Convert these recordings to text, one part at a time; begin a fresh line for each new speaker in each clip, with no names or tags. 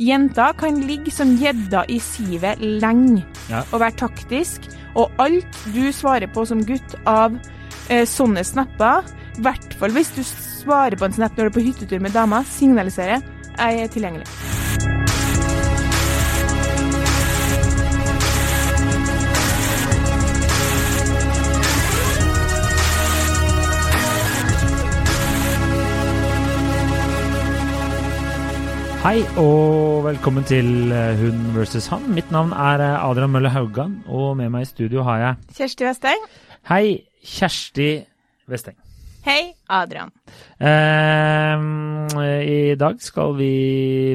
Jenter kan ligge som gjedda i sivet lenge
Ja.
og være taktisk, og alt du svarer på som gutt av eh, sånne snapper, i hvert fall hvis du svarer på en snap når du er på hyttetur med dama, signaliserer jeg er tilgjengelig.
Hei og velkommen til eh, Hun versus han. Mitt navn er eh, Adrian Mølle Haugan, og med meg i studio har jeg
Kjersti Westeng.
Hei, Kjersti Vesteng.
Hei, Adrian.
Eh, I dag skal vi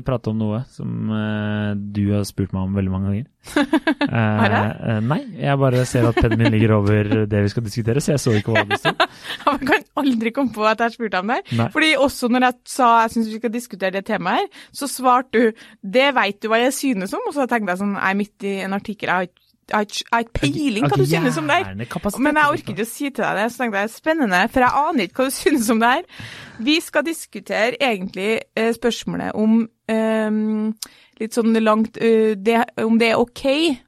prate om noe som eh, du har spurt meg om veldig mange ganger. Eh,
Har
eh, nei, jeg bare ser at pennen min ligger over det vi skal diskutere, så jeg så ikke hva det sto.
Man kan aldri komme på at jeg har spurt om det.
Nei.
Fordi også når jeg sa jeg syns vi skal diskutere det temaet her, så svarte du 'det veit du hva jeg synes om', og så tenkte jeg sånn jeg er midt i en artikkel, jeg har ikke har ikke peiling hva du synes om det her. Men jeg
altså.
orker ikke å si til deg det, så tenkte jeg spennende, for jeg aner ikke hva du synes om det her. Vi skal diskutere egentlig eh, spørsmålet om um, litt sånn langt uh, det, Om det er OK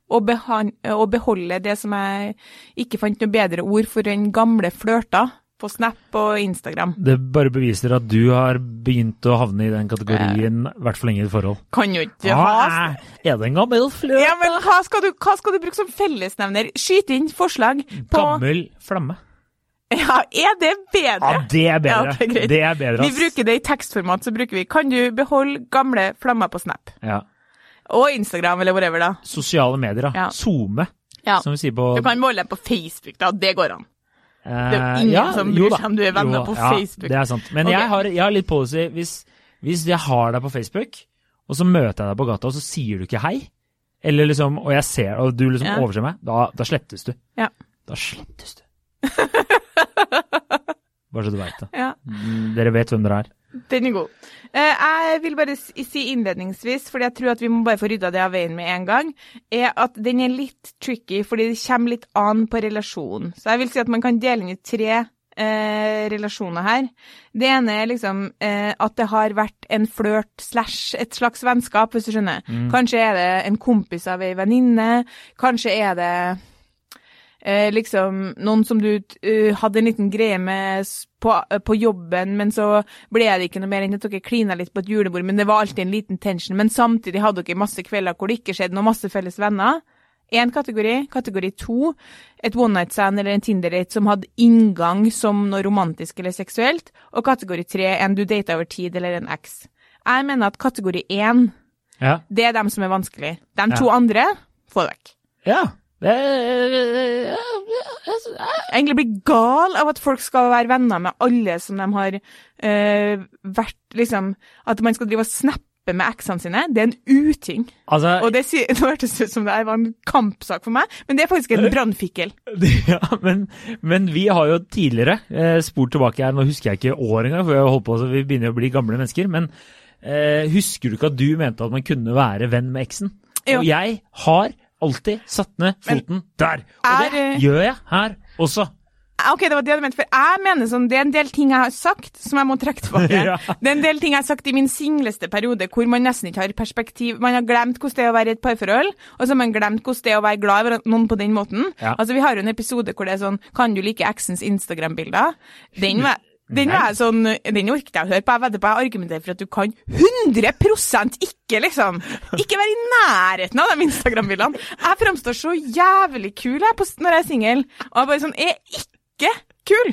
å beholde det som jeg ikke fant noe bedre ord for enn gamle flørter på Snap og Instagram.
Det bare beviser at du har begynt å havne i den kategorien, i hvert fall lenge i et forhold.
Kan jo ikke
Ah,
ha
er det en gammel fløt?
ja, men hva skal, du, hva skal du bruke som fellesnevner? Skyt inn forslag på
Gammel flamme.
Ja, er det bedre?
Ja, det er bedre.
Ja, ok, greit.
det er bedre,
Vi bruker det i tekstformat, så bruker vi Kan du beholde gamle flammer på Snap?
Ja.
Og Instagram, eller whatever, da.
Sosiale medier, da.
Ja.
SoMe,
Ja.
som vi sier på
Du kan måle på Facebook, da. Det går an.
Eh,
det er jo ingen som bryr seg om du er venner på
ja,
Facebook.
Det er sant. Men
okay.
jeg, har, jeg har litt policy. Hvis, hvis jeg har deg på Facebook, og så møter jeg deg på gata, og så sier du ikke hei, eller liksom, og jeg ser, og du liksom
Ja.
overser meg, da, da slettes du.
Ja.
Da slettes du. Bare så du veit det.
Ja,
Mm, Dere vet hvem dere er.
Den er god. Eh, jeg vil bare si innledningsvis, fordi jeg tror at vi må bare få rydda det av veien med en gang, er at den er litt tricky, fordi det kommer litt an på relasjonen. Så jeg vil si at man kan dele inn i tre eh, relasjoner her. Det ene er liksom eh, at det har vært en flørt slash et slags vennskap, hvis du skjønner. Kanskje er det en kompis av ei venninne, kanskje er det eh, liksom noen som du uh, hadde en liten greie med på, uh, på jobben, men så ble det ikke noe mer enn at dere klina litt på et julebord, men det var alltid en liten tension. Men samtidig hadde dere masse kvelder hvor det ikke skjedde noe, masse felles venner. Én kategori. Kategori to, et one night stand eller en Tinder-date som hadde inngang som noe romantisk eller seksuelt. Og kategori tre, en du data over tid eller en eks. Jeg mener at kategori én,
Ja.
det er dem som er vanskelig. De
Ja.
to andre, få det vekk.
ja.
Egentlig blir gal av at folk skal være venner med alle som de har uh, vært liksom At man skal drive og snappe med eksene sine. Det er en uting.
altså,
Og det, det hørtes ut som det var en kampsak for meg, men det er faktisk en brannfikkel.
Ja, men, men vi har jo tidligere eh, spurt tilbake her, nå husker jeg ikke år engang, for jeg holdt på, så vi begynner å bli gamle mennesker, men eh, husker du ikke at du mente at man kunne være venn med eksen?
Jo.
Og jeg har alltid satt ned foten der, og
er,
det
eh,
gjør jeg her også.
Ok, det var det du mente, for jeg mener sånn, det er en del ting jeg har sagt som jeg må trekke tilbake.
Ja.
Det er en del ting jeg har sagt i min singleste periode hvor man nesten ikke har perspektiv. Man har glemt hvordan det er å være i et parforhold, og så har man glemt hvordan det er å være glad i noen på den måten.
Ja.
Altså, vi har jo en episode hvor det er sånn, kan du like eksens Instagram-bilder? Den var... Den var jeg sånn, den orket jeg å høre på. Jeg vedder på jeg argumenterer for at du kan 100% ikke, liksom. Ikke være i nærheten av de Instagram-bildene. Jeg framstår så jævlig kul jeg, når jeg er singel. Og jeg bare sånn, jeg er ikke kul.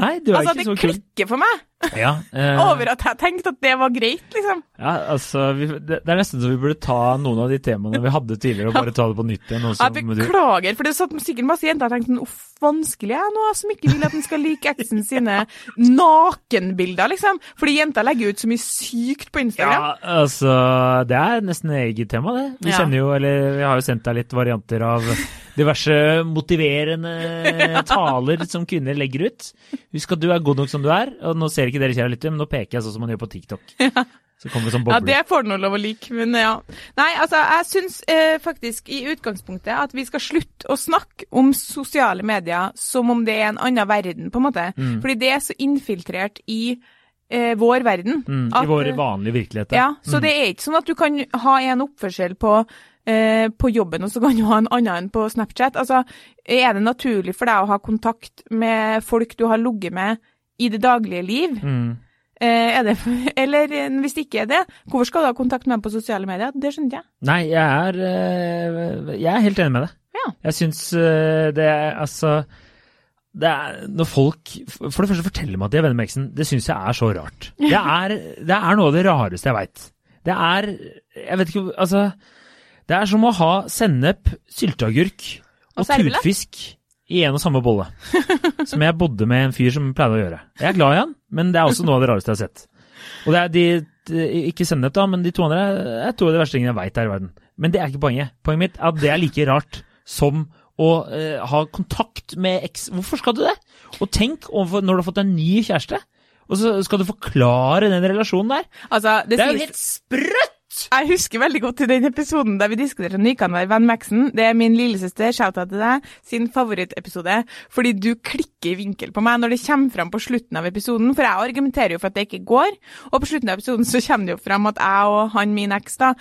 Nei, du er
Altså,
ikke så kul.
Altså, det klikker for meg
Ja, eh,
over at jeg tenkte at det var greit, liksom.
ja, altså, vi, det, det er nesten så vi burde ta noen av de temaene vi hadde tidligere, og bare ta det på nytt igjen. Også,
Jeg beklager, for det satt sikkert masse jenter og tenkte uff, vanskelig jeg nå, som ikke vil at den skal like eksen sine nakenbilder, liksom. Fordi jenter legger ut så mye sykt på Instagram.
Ja, altså Det er nesten eget tema, det. Vi
Ja.
kjenner jo, eller vi har jo sendt deg litt varianter av diverse motiverende taler som kvinner legger ut. Husk at du er god nok som du er, og nå ser ikke dere kjære lytter, men nå peker jeg sånn som man gjør på TikTok. Så kommer det sånn
Ja, det får du nå lov å like, men ja. Nei, altså, jeg syns eh, faktisk i utgangspunktet at vi skal slutte å snakke om sosiale medier som om det er en annen verden, på en måte.
Mm.
Fordi det er så infiltrert i eh, vår verden.
Mm,
At,
I vår
eh,
vanlige virkelighet.
Ja, så
Mm.
det er ikke sånn at du kan ha en oppførsel på, eh, på jobben, og så kan du ha en annen enn på Snapchat. Altså, er det naturlig for deg å ha kontakt med folk du har ligget med i det daglige liv?
Mm.
Eh, er det, eller hvis det ikke er det, hvorfor skal du ha kontakt med dem på sosiale medier? Det skjønner jeg.
Nei, jeg er, eh, jeg er helt enig med deg.
Ja.
Jeg syns eh, det er altså det er, Når folk for det første forteller meg at de er venner med eksen, det syns jeg er så rart. Det er, det er noe av det rareste jeg veit. Det er Jeg vet ikke Altså, det er som å ha sennep, sylteagurk
Og
og tunfisk i en og samme bolle. Som jeg bodde med en fyr som pleide å gjøre. Jeg er glad i han, men det er også noe av det rareste jeg har sett. Og det er de, de Ikke sennep, da, men de to andre er to av de verste tingene jeg veit her i verden. Men det er ikke poenget. Poenget mitt er at det er like rart som å eh, ha kontakt med eks... Hvorfor skal du det? Og tenk overfor når du har fått en ny kjæreste, og så skal du forklare den relasjonen der.
Altså, det
Det er jo helt sprøtt!
Jeg husker veldig godt til den episoden der vi diskuterte Nykanvær Van Maxen. Det er min lillesøster, shout-out til deg, sin favorittepisode. Fordi du klikker i vinkel på meg når det kommer fram på slutten av episoden. For jeg argumenterer jo for at det ikke går. Og på slutten av episoden så kommer det jo fram at jeg og han, min eks, da,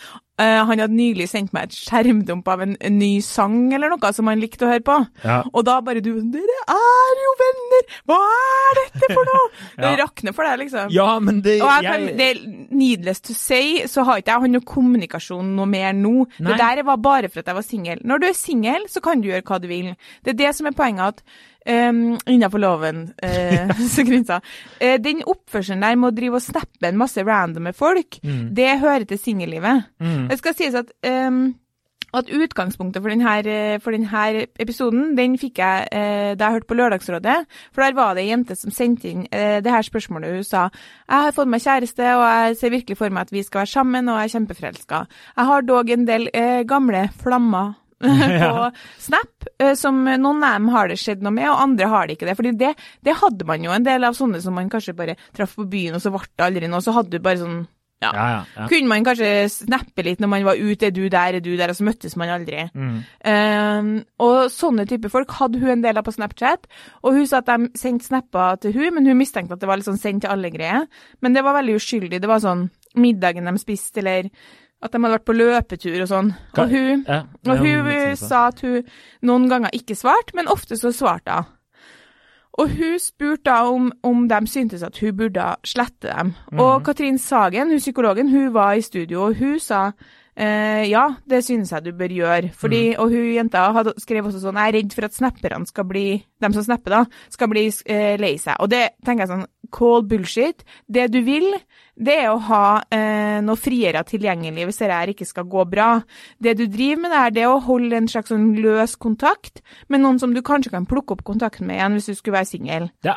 han hadde nylig sendt meg et skjermdump av en, en ny sang eller noe som han likte å høre på.
Ja.
Og da bare du Dere er jo venner! Hva er dette for noe? Det
Ja.
rakner for deg, liksom.
Ja, men det
Og jeg jeg... det er needless to say, så har ikke jeg hatt noe kommunikasjon noe mer nå.
Nei.
Det der var bare for at jeg var singel. Når du er singel, så kan du gjøre hva du vil. Det er det som er poenget, at um, innenfor loven, uh, grensa, Uh, den oppførselen der med å drive og snappe en masse randome folk,
Mm.
det hører til singellivet.
Mm.
Det skal sies at um, at utgangspunktet for denne, eh, for denne episoden, den fikk jeg eh, da jeg hørte på Lørdagsrådet. For der var det ei jente som sendte inn eh, det her spørsmålet. Hun sa jeg har fått meg kjæreste, og jeg ser virkelig for meg at vi skal være sammen, og jeg er kjempeforelska. Jeg har dog en del eh, gamle flammer på Snap, eh, som noen av dem har det skjedd noe med, og andre har det ikke det. Fordi det, det hadde man jo en del av sånne som man kanskje bare traff på byen, og så ble det aldri noe. Så hadde du bare sånn ja.
Ja, ja, ja.
Kunne man kanskje snappe litt når man var ute, er du der, er du der, og så møttes man aldri.
Mm.
Um, og sånne type folk hadde hun en del av på Snapchat, og hun sa at de sendte snapper til hun, men hun mistenkte at det var litt sånn sendt til alle greier. Men det var veldig uskyldig. Det var sånn middagen de spiste, eller at de hadde vært på løpetur og sånn. Og hun,
Ja,
og hun sa at hun noen ganger ikke svarte, men ofte så svarte hun. Og hun spurte da om, om de syntes at hun burde slette dem.
Mhm.
Og Katrin Sagen, hun psykologen, hun var i studio, og hun sa eh, ja, det synes jeg du bør gjøre. Fordi,
mm.
Og hun jenta hadde, skrev også sånn jeg er redd for at snapperne skal bli, de som snapper da, skal bli eh, lei seg. Og det tenker jeg sånn, call bullshit. Det du vil, det er å ha eh, noe friere tilgjengelig hvis det her ikke skal gå bra. Det du driver med der, det er å holde en slags sånn løs kontakt med noen som du kanskje kan plukke opp kontakten med igjen hvis du skulle være singel.
Jeg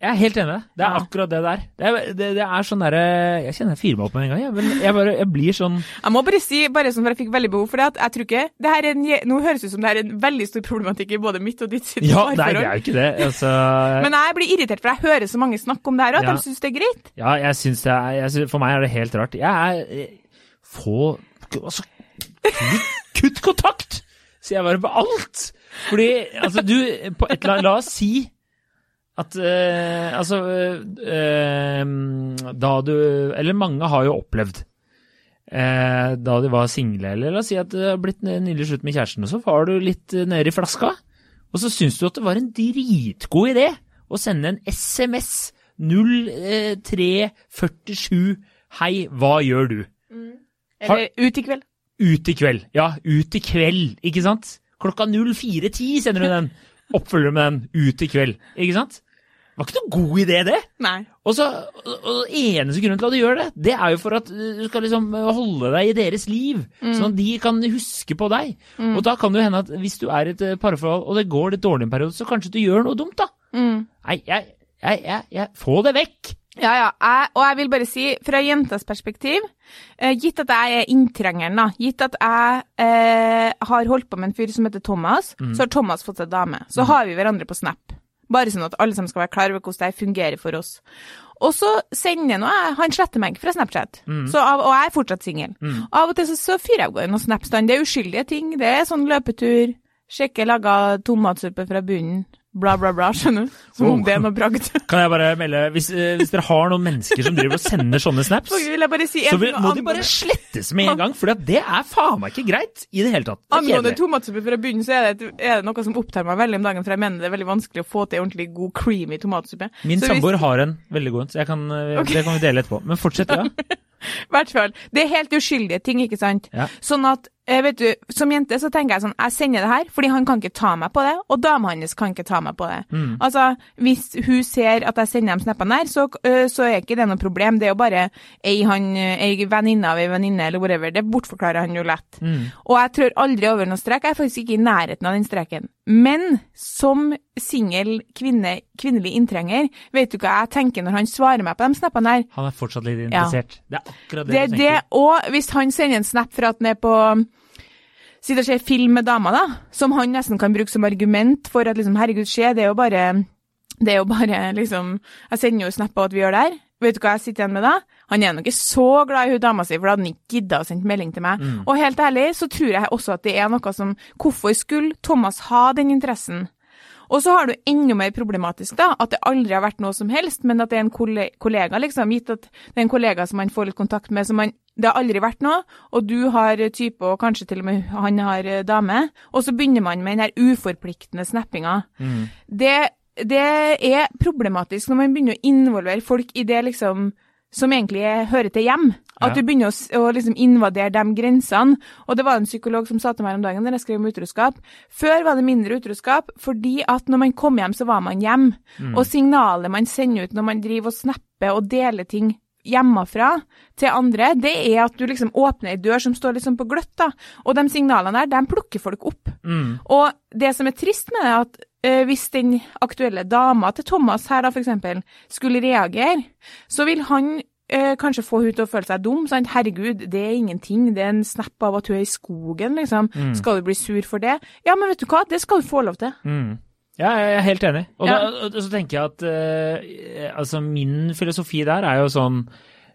er helt enig. Det er
Ja.
akkurat det der. Det er, det, det er sånn derre Jeg kjenner jeg firer meg opp med en gang, jeg. Men jeg, bare, jeg blir sånn
Jeg må bare si, bare sånn for jeg fikk veldig behov for det, at jeg tror ikke det her er en, Nå høres det ut som det er en veldig stor problematikk i både mitt og ditt sitt
Ja, nei, det er jo ikke det. Altså,
Men jeg blir irritert, for jeg hører så mange snakke om det her, og at
Ja.
de syns det er greit.
ja, jeg syns det er jeg For meg er det helt rart. Jeg er eh, Få Altså, kutt, kontakt! Sier jeg bare på alt. Fordi, altså, du på et la, La oss si at eh, Altså eh, Da du Eller mange har jo opplevd eh, da de var single, eller la oss si at det har blitt nylig slutt med kjæresten, og så var du litt eh, nede i flaska, og så syns du at det var en dritgod idé å sende en SMS 0347 Hei, hva gjør du?
Eller ut i kveld.
Ut i kveld. Ja, ut i kveld, ikke sant? Klokka 04.10 sender du den. Oppfølger med den. Ut i kveld, ikke sant? Det var ikke noen god idé, det.
Nei.
Og så, og eneste grunnen til at du gjør det, det er jo for at du skal liksom holde deg i deres liv, sånn at de kan huske på deg. Og da kan det hende at hvis du er i et eh, parforhold, og det går litt dårlig en periode, så kanskje du gjør noe dumt, da.
Mm.
Nei, jeg, jeg, jeg, jeg Få det vekk!
Ja, ja. Jeg, og jeg vil bare si, fra jentas perspektiv, eh, gitt at jeg er inntrengeren, da, gitt at jeg eh, har holdt på med en fyr som heter Thomas, så har Thomas fått seg dame. Så har vi hverandre på Snap. Bare sånn at alle sammen skal være klar over hvordan det fungerer for oss. Og så sender nå jeg Han sletter meg fra Snapchat, så av, og jeg er fortsatt singel. Av og til så, så fyrer jeg av gårde noen Snapstand. Det er uskyldige ting. Det er sånn løpetur, sjekke laga tomatsuppe fra bunnen. Bla, bla, bla, skjønner du? Som om det er noe bragd.
Kan jeg bare melde hvis, eh, hvis dere har noen mennesker som driver og sender sånne snaps,
Så vil jeg bare si
så vil, må de bare slettes med en gang, for det er faen meg ikke greit i det hele tatt. Det
Angående tomatsuppe fra bunnen, så er det, er det noe som opptar meg veldig om dagen, for jeg mener det er veldig vanskelig å få til ordentlig god creamy tomatsuppe.
Min
hvis-
samboer har en veldig god en, så jeg kan, okay. det kan vi dele etterpå. Men fortsett, ja.
I hvert fall. Det er helt uskyldige ting, ikke sant?
Ja.
Sånn at, eh, vet du, som jente så tenker jeg sånn, jeg sender det her, fordi han kan ikke ta meg på det, og dama hans kan ikke ta meg på det.
Mm.
Altså, hvis hun ser at jeg sender dem snappene her, så, øh, så er ikke det noe problem. Det er jo bare ei, han, øh, ei venninne av ei venninne, eller whatever. Det bortforklarer han jo lett.
Mm.
Og jeg trør aldri over noen strek. Jeg er faktisk ikke i nærheten av den streken. Men som singel kvinne, kvinnelig inntrenger, vet du hva jeg tenker når han svarer meg på de snappene her?
Han er fortsatt litt interessert. Det er akkurat det,
Det du
du
det,
tenker.
og hvis han sender en snap for at han er på Sitter og ser film med dama, da, som han nesten kan bruke som argument for at liksom, herregud, se, det er jo bare Det er jo bare liksom Jeg sender jo snap på at vi gjør det her. Vet du hva jeg sitter igjen med da? Han er nok ikke så glad i hun dama si, for da hadde han ikke gidda å sende melding til meg.
Mm.
Og helt ærlig så tror jeg også at det er noe som Hvorfor skulle Thomas ha den interessen? Og så har du enda mer problematisk, da, at det aldri har vært noe som helst, men at det er en kollega, liksom, gitt at det er en kollega som man får litt kontakt med, som man det har aldri vært noe, og du har type, og kanskje til og med han har eh, dame, og så begynner man med den her uforpliktende snappinga.
Mm.
Det, det er problematisk når man begynner å involvere folk i det liksom som egentlig er, hører til hjem. At
Ja.
du begynner å, å liksom invadere de grensene. Og det var en psykolog som sa til meg om dagen når jeg skrev om utroskap. Før var det mindre utroskap, fordi at når man kom hjem, så var man hjem. Og signalet man sender ut når man driver og snapper og deler ting hjemmefra til andre, det er at du liksom åpner ei dør som står liksom på gløtt, da. Og de signalene der, de plukker folk opp.
Mm.
Og det som er trist med det, er at uh, hvis den aktuelle dama til Thomas her da, for eksempel, skulle reagere, så vil han uh, kanskje få hun til å føle seg dum. Sant? Herregud, det er ingenting. Det er en snap av at hun er i skogen, liksom.
Mm.
Skal du bli sur for det? Ja, men vet du hva, det skal du få lov til.
Mm. Ja, jeg er helt enig. Og,
Ja.
da, og så tenker jeg at eh, altså min filosofi der er jo sånn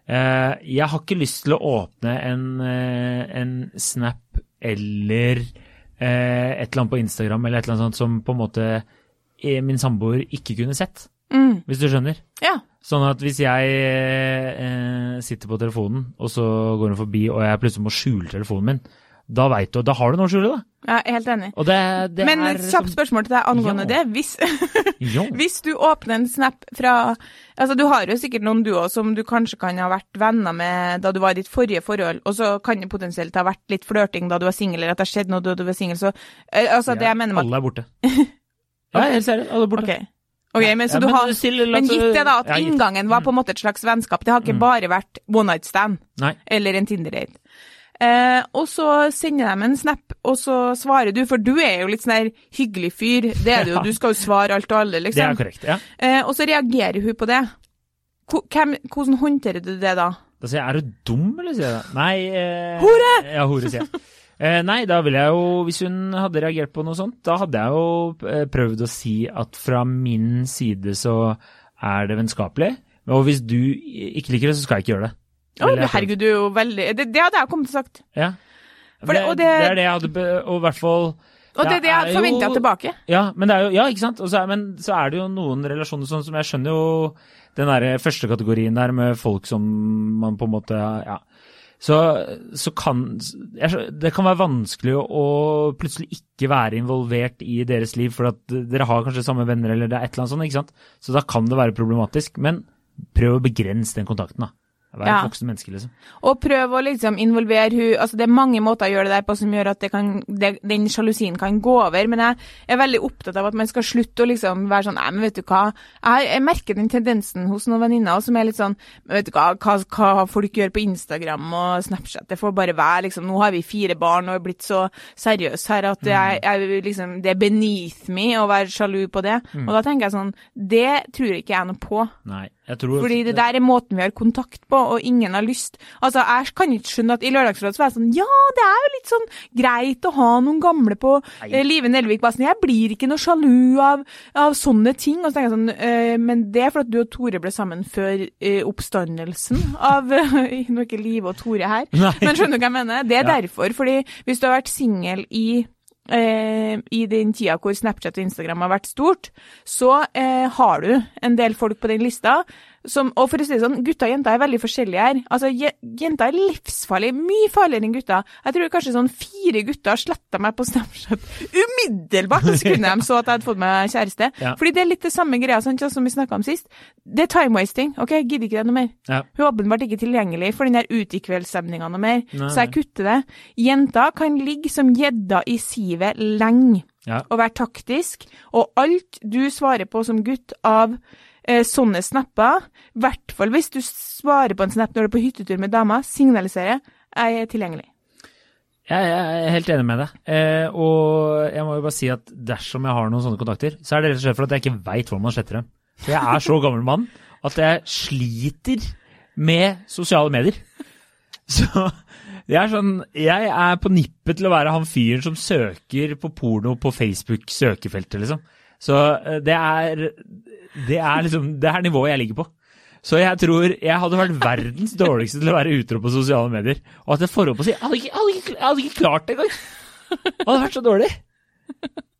eh, Jeg har ikke lyst til å åpne en, eh, en snap eller eh, et eller annet på Instagram eller et eller annet sånt som på en måte eh, min samboer ikke kunne sett,
Mm.
hvis du skjønner.
Ja.
Sånn at hvis jeg eh, sitter på telefonen, og så går hun forbi, og jeg plutselig må skjule telefonen min, da veit du Da har du noe å skjule, da.
Jeg er helt enig.
Det, det
Men et kjapt spørsmål til deg angående
Ja.
det. Hvis,
Ja.
hvis du åpner en snap fra Altså, du har jo sikkert noen du òg som du kanskje kan ha vært venner med da du var i ditt forrige forhold, og så kan det potensielt ha vært litt flørting da du var singel, eller at det har skjedd noe da du var singel, så eh, Altså, det jeg mener med
Alle er borte. Ja, helt seriøst. Alle er borte.
OK. Ok, men så
Ja,
du
men
har
still-
Men gitt det da at
Ja,
inngangen var på en måte et slags vennskap, det har ikke
Mm.
bare vært one night stand
Nei.
eller en Tinder-date. Eh, og så sender de en snap, og så svarer du, for du er jo litt sånn der hyggelig fyr. Det er du jo, du skal jo svare alt og alle, liksom.
Det er
liksom.
korrekt. ja.
Eh, og så reagerer hun på det. Hvem, hvordan håndterer du det da?
Da sier jeg er du dum, eller sier jeg da? Nei eh,
Hore!
Ja, hore, sier jeg. Eh, nei, da ville jeg jo, hvis hun hadde reagert på noe sånt, da hadde jeg jo eh, prøvd å si at fra min side så er det vennskapelig. Og hvis du ikke liker det, så skal jeg ikke gjøre det.
Å, herregud, du er jo veldig Det, det hadde jeg kommet til å sagt.
Ja.
Det-
det, det,
det-
er det jeg hadde Og i hvert fall
Og det er det jeg forventa tilbake.
Ja, men det jo, ja, ikke sant? Så men så er det jo noen relasjoner sånn som jeg skjønner jo den der første kategorien der med folk som man på en måte Ja. Så, så kan jeg, Det kan være vanskelig å plutselig ikke være involvert i deres liv, for at dere har kanskje samme venner eller det er et eller annet sånt, ikke sant? Så da kan det være problematisk. Men prøv å begrense den kontakten, da. Vær
Ja.
et voksen menneske, liksom.
Og prøv å liksom involvere hun Altså, det er mange måter å gjøre det der på som gjør at det kan, det, den sjalusien kan gå over, men jeg er veldig opptatt av at man skal slutte å liksom være sånn Nei, men vet du hva, jeg, jeg merker den tendensen hos noen venninner som er litt sånn vet du hva, hva, hva folk gjør på Instagram og Snapchat, det får bare være, liksom Nå har vi fire barn og er blitt så seriøse her at jeg, jeg liksom Det er beneath me å være sjalu på det. Og da tenker jeg sånn Det tror ikke jeg noe på.
Nei, jeg tror
Fordi det der er måten vi har kontakt på, og ingen har lyst. Altså, Jeg kan ikke skjønne at i Lørdagsrådet så var jeg sånn Ja, det er jo litt sånn greit å ha noen gamle på
Nei.
eh, Live Nelvik. Bare sånn, jeg blir ikke noe sjalu av, av sånne ting. Og så tenker jeg sånn eh, Men det er fordi du og Tore ble sammen før eh, oppstandelsen av Nå er ikke Live og Tore her,
Nei.
men skjønner du hva jeg mener? Det er
Ja.
derfor. Fordi hvis du har vært singel i eh, i den tida hvor Snapchat og Instagram har vært stort, så eh, har du en del folk på den lista som, og for å si det sånn, gutter og jenter er veldig forskjellige her. Altså, je, Jenter er livsfarlige, mye farligere enn gutter. Jeg tror kanskje sånn fire gutter sletta meg på Snapchat umiddelbart det sekundet de så at jeg hadde fått meg kjæreste.
Ja.
Fordi det er litt det samme greia sånn, som vi snakka om sist. Det er time-wasting. OK, jeg gidder ikke det noe mer.
Ja.
Hun er åpenbart ikke tilgjengelig for den der utekveldsstemninga noe mer,
Nei.
så jeg kutter det. Jenter kan ligge som gjedda i sivet lenge
Ja.
og være taktisk, og alt du svarer på som gutt av eh, sånne snapper, i hvert fall hvis du svarer på en snap når du er på hyttetur med dama, signaliserer jeg er tilgjengelig.
Jeg, jeg er helt enig med deg. Eh, og jeg må jo bare si at dersom jeg har noen sånne kontakter, så er det rett og slett for at jeg ikke veit hvor man sletter dem. For jeg er så gammel mann at jeg sliter med sosiale medier. Så det er sånn Jeg er på nippet til å være han fyren som søker på porno på Facebook-søkefeltet, liksom. Så eh, det er Det er liksom Det er nivået jeg ligger på. Så jeg tror jeg hadde vært verdens dårligste til å være utro på sosiale medier. Og at jeg får opp å si Jeg hadde ikke, jeg hadde ikke, jeg klart det engang! Det hadde vært så dårlig.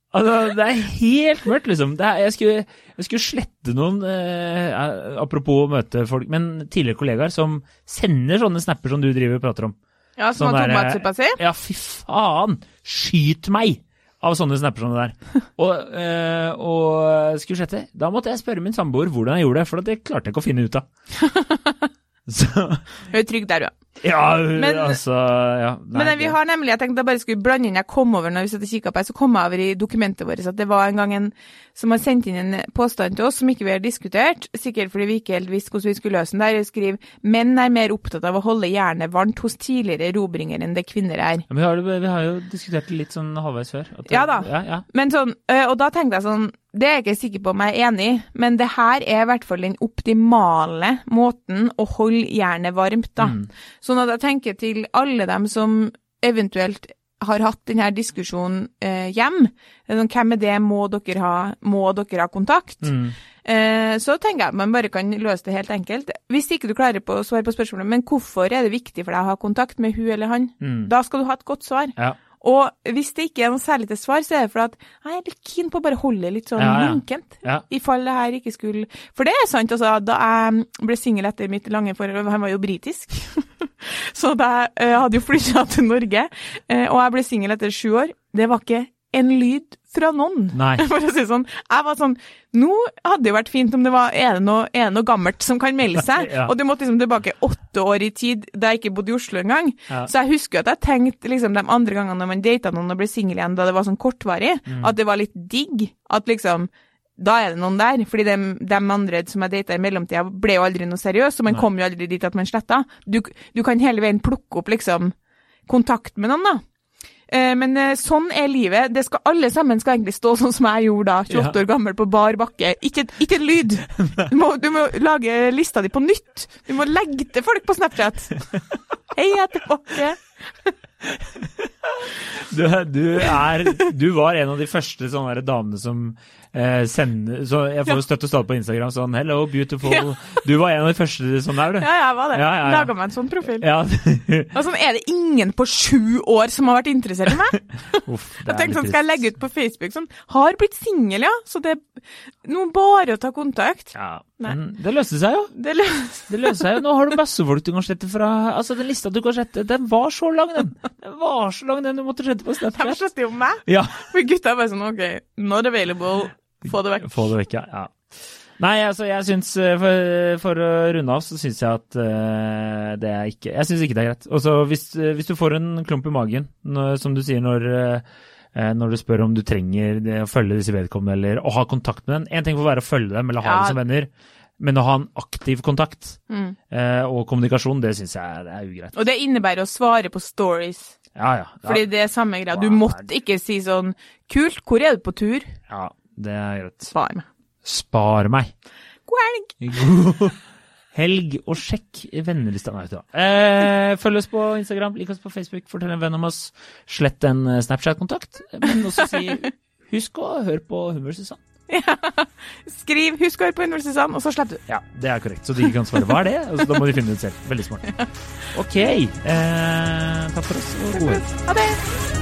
Altså, det er helt mørkt, liksom. Det er, jeg, skulle, jeg skulle slette noen eh, Apropos å møte folk, men tidligere kollegaer som sender sånne snapper som du driver og prater om.
Ja, som har
der,
tomatsuppa si?
Ja, fy faen! Skyt meg! Av sånne snapper som det der. Og, eh, og skulle sjette, Da måtte jeg spørre min samboer hvordan jeg gjorde det, for det klarte jeg ikke å finne ut av. Så
Hun er trygg der, hun.
Ja,
Men-
altså ja, nei,
Men eh, vi har nemlig, jeg tenkte jeg bare skulle blande inn, jeg kom over når vi satt og kikka på her, så kom jeg over i dokumentet vårt at det var en gang en som har sendt inn en påstand til oss som ikke vi har diskutert, sikkert fordi vi ikke helt visste hvordan vi skulle løse den der, og skriver menn er mer opptatt av å holde jernet varmt hos tidligere erobringer enn det kvinner er.
Ja, men vi, har, vi har jo diskutert det litt sånn halvveis før. det-
Ja da.
Ja, ja.
Men sånn, øh, og da tenkte jeg sånn, det er jeg ikke sikker på om jeg er enig i, men det her er i hvert fall den optimale måten å holde jernet varmt, da.
Mm.
Sånn at jeg tenker til alle dem som eventuelt har hatt denne diskusjonen eh, hjem, sånn, hvem er det, må dere ha, må dere ha kontakt?
Mm.
Eh, så tenker jeg at man bare kan løse det helt enkelt. Hvis ikke du klarer på å svare på spørsmålet, men hvorfor er det viktig for deg å ha kontakt med hun eller han?
Mm.
Da skal du ha et godt svar.
Ja.
Og hvis det ikke er noe særlig til svar, så er det for at jeg er litt keen på å bare holde det litt sånn
Ja, ja.
lunkent.
Ja.
I fall det her ikke skulle For det er sant, altså. Da jeg ble singel etter mitt lange forhold Han var jo britisk. så da jeg eh, hadde jo flytta til Norge, eh, og jeg ble singel etter sju år, det var ikke en lyd fra noen.
Nei.
For å si det sånn. Jeg var sånn Nå hadde det jo vært fint om det var Er det noe, er det noe gammelt som kan melde seg?
Ja.
Og du måtte liksom tilbake åtte år i tid da jeg ikke bodde i Oslo engang.
Ja.
Så jeg husker at jeg tenkte liksom de andre gangene når man data noen og ble singel igjen, da det var sånn kortvarig,
Mm.
at det var litt digg. At liksom da er det noen der. Fordi de, de andre som jeg data i mellomtida, ble jo aldri noe seriøst, og man
Nei.
kom jo aldri dit at man sletta. Du, du kan hele veien plukke opp liksom kontakt med noen, da. Eh, Men eh, sånn er livet. Det skal, alle sammen skal egentlig stå sånn som jeg gjorde da, 28
Ja.
år gammel på bar bakke. Ikke, ikke en lyd! Du må, du må lage lista di på nytt. Du må legge til folk på Snapchat. Hei, jeg er tilbake.
Du, du, er, du var en av de første sånne damene som eh, sender så Jeg får jo støtte og stadig på Instagram sånn 'Hello, beautiful'.
Ja.
Du var en av de første sånn der, du.
Ja, jeg var det.
Ja, ja, ja.
Laga meg en sånn profil.
Ja.
Og sånn er det ingen på sju år som har vært interessert i meg.
Uff, det
Jeg tenkte sånn, Skal jeg legge ut på Facebook sånn Har blitt singel, ja. Så det er nå bare å ta kontakt.
Ja, men det løste seg jo.
Det lø
Det løste seg jo. Nå har du masse folk du kan slette fra Altså, den lista du kan slette, den var så lang, den. Den var så lang, den du måtte slette på
De
Snapchat.
slåss jo meg.
Ja.
For gutta er bare sånn OK, not available. Få det vekk.
Få det vekk, ja. ja. Nei, altså, jeg syns eh, for, for å runde av, så syns jeg at uh, det er ikke Jeg syns ikke det er greit. Og så hvis, eh, hvis du får en klump i magen, når, som du sier når eh, når du spør om du trenger det, å følge disse vedkommende eller å ha kontakt med dem. En ting får være å følge dem eller ha
Ja.
dem som venner, men å ha en aktiv kontakt
Mm.
og kommunikasjon, det syns jeg det er ugreit.
Og det innebærer å svare på stories.
Ja, ja. ja.
Fordi det er samme greia. Du måtte ikke si sånn Kult, hvor er du på tur?
ja det er greit.
Spar meg.
Spar meg.
God helg!
God helg, og sjekk vennelista. Nei. Eh, følg oss på Instagram, lik oss på Facebook, fortell en venn om oss. Slett en eh, Snapchat-kontakt, men også si husk å høre på Humør
Skriv 'husk å høre på Universitetet', og så slipper du.
Ja, det er korrekt. Så de ikke kan svare hva er det, altså, da må de finne det ut selv. Veldig smart. Ok. Eh, takk for oss, og god helg.
Ha det!